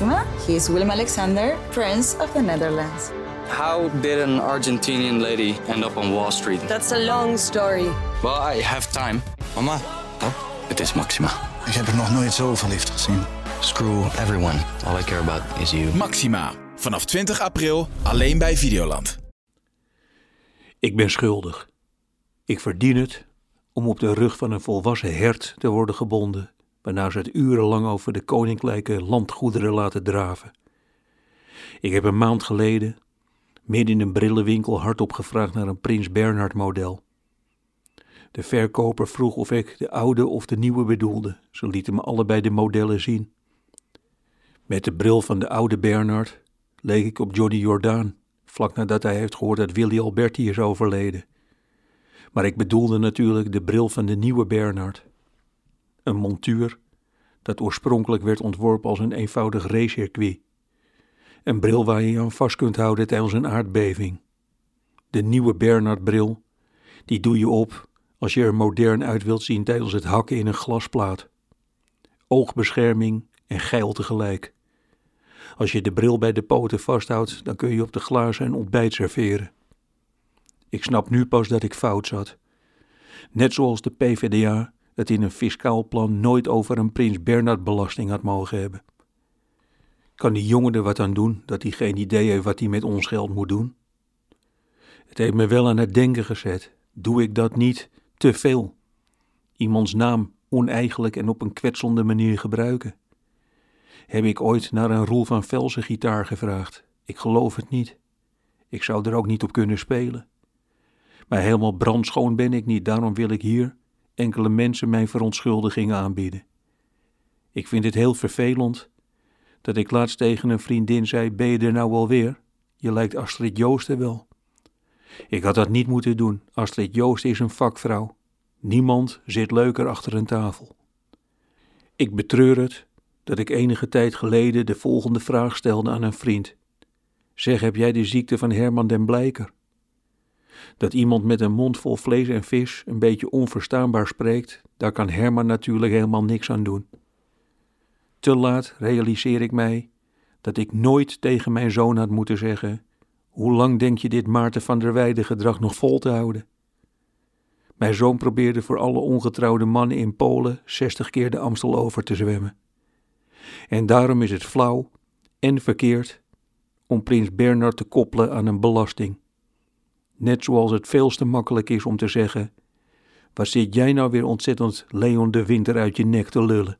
Maxima. He is Willem Alexander, Prince of the Netherlands. How did an Argentinian lady end up on Wall Street? That's a long story. Well, I have time. Mama, Het is Maxima. ik heb er nog nooit zo verliefd gezien. Screw everyone. All I care about is you. Maxima. Vanaf 20 april alleen bij Videoland. Ik ben schuldig. Ik verdien het om op de rug van een volwassen hert te worden gebonden, waarna ze het urenlang over de koninklijke landgoederen laten draven. Ik heb een maand geleden midden in een brillenwinkel hardop gevraagd naar een Prins Bernhard model. De verkoper vroeg of ik de oude of de nieuwe bedoelde. Ze lieten me allebei de modellen zien. Met de bril van de oude Bernhard leek ik op Johnny Jordaan, vlak nadat hij heeft gehoord dat Willy Alberti is overleden. Maar ik bedoelde natuurlijk de bril van de nieuwe Bernhard. Een montuur dat oorspronkelijk werd ontworpen als een eenvoudig racecircuit. Een bril waar je je aan vast kunt houden tijdens een aardbeving. De nieuwe Bernhard-bril, die doe je op als je er modern uit wilt zien tijdens het hakken in een glasplaat. Oogbescherming en geil tegelijk. Als je de bril bij de poten vasthoudt, dan kun je op de glazen een ontbijt serveren. Ik snap nu pas dat ik fout zat. Net zoals de PvdA het in een fiscaal plan nooit over een Prins Bernhard belasting had mogen hebben. Kan die jongen er wat aan doen dat hij geen idee heeft wat hij met ons geld moet doen? Het heeft me wel aan het denken gezet. Doe ik dat niet te veel? Iemands naam oneigenlijk en op een kwetsende manier gebruiken? Heb ik ooit naar een Roel van Velsen gitaar gevraagd? Ik geloof het niet. Ik zou er ook niet op kunnen spelen. Maar helemaal brandschoon ben ik niet, daarom wil ik hier enkele mensen mijn verontschuldigingen aanbieden. Ik vind het heel vervelend dat ik laatst tegen een vriendin zei: Ben je er nou alweer? Je lijkt Astrid Joosten wel. Ik had dat niet moeten doen. Astrid Joost is een vakvrouw. Niemand zit leuker achter een tafel. Ik betreur het dat ik enige tijd geleden de volgende vraag stelde aan een vriend. Zeg, heb jij de ziekte van Herman den Blijker? Dat iemand met een mond vol vlees en vis een beetje onverstaanbaar spreekt, daar kan Herman natuurlijk helemaal niks aan doen. Te laat realiseer ik mij dat ik nooit tegen mijn zoon had moeten zeggen: Hoe lang denk je dit Maarten van der Weijden gedrag nog vol te houden? Mijn zoon probeerde voor alle ongetrouwde mannen in Polen 60 keer de Amstel over te zwemmen. En daarom is het flauw en verkeerd om prins Bernard te koppelen aan een belasting. Net zoals het veel te makkelijk is om te zeggen: Waar zit jij nou weer ontzettend Leon de Winter uit je nek te lullen?